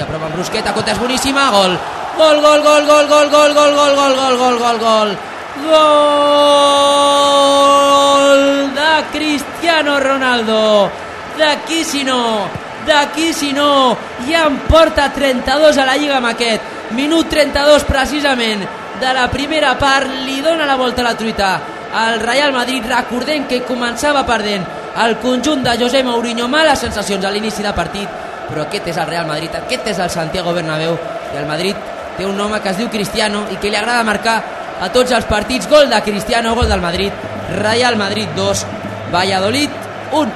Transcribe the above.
Aquí a prop amb Brusqueta, Cota és boníssima, gol. Gol, gol, gol, gol, gol, gol, gol, gol, gol, gol, gol, gol, gol. Gol de Cristiano Ronaldo. D'aquí si no, d'aquí si no, ja en porta 32 a la Lliga amb aquest. Minut 32 precisament de la primera part, li dona la volta a la truita al Real Madrid, recordem que començava perdent el conjunt de José Mourinho, males sensacions a l'inici de partit, però aquest és el Real Madrid, aquest és el Santiago Bernabéu, i el Madrid té un home que es diu Cristiano i que li agrada marcar a tots els partits, gol de Cristiano, gol del Madrid, Real Madrid 2, Valladolid 1.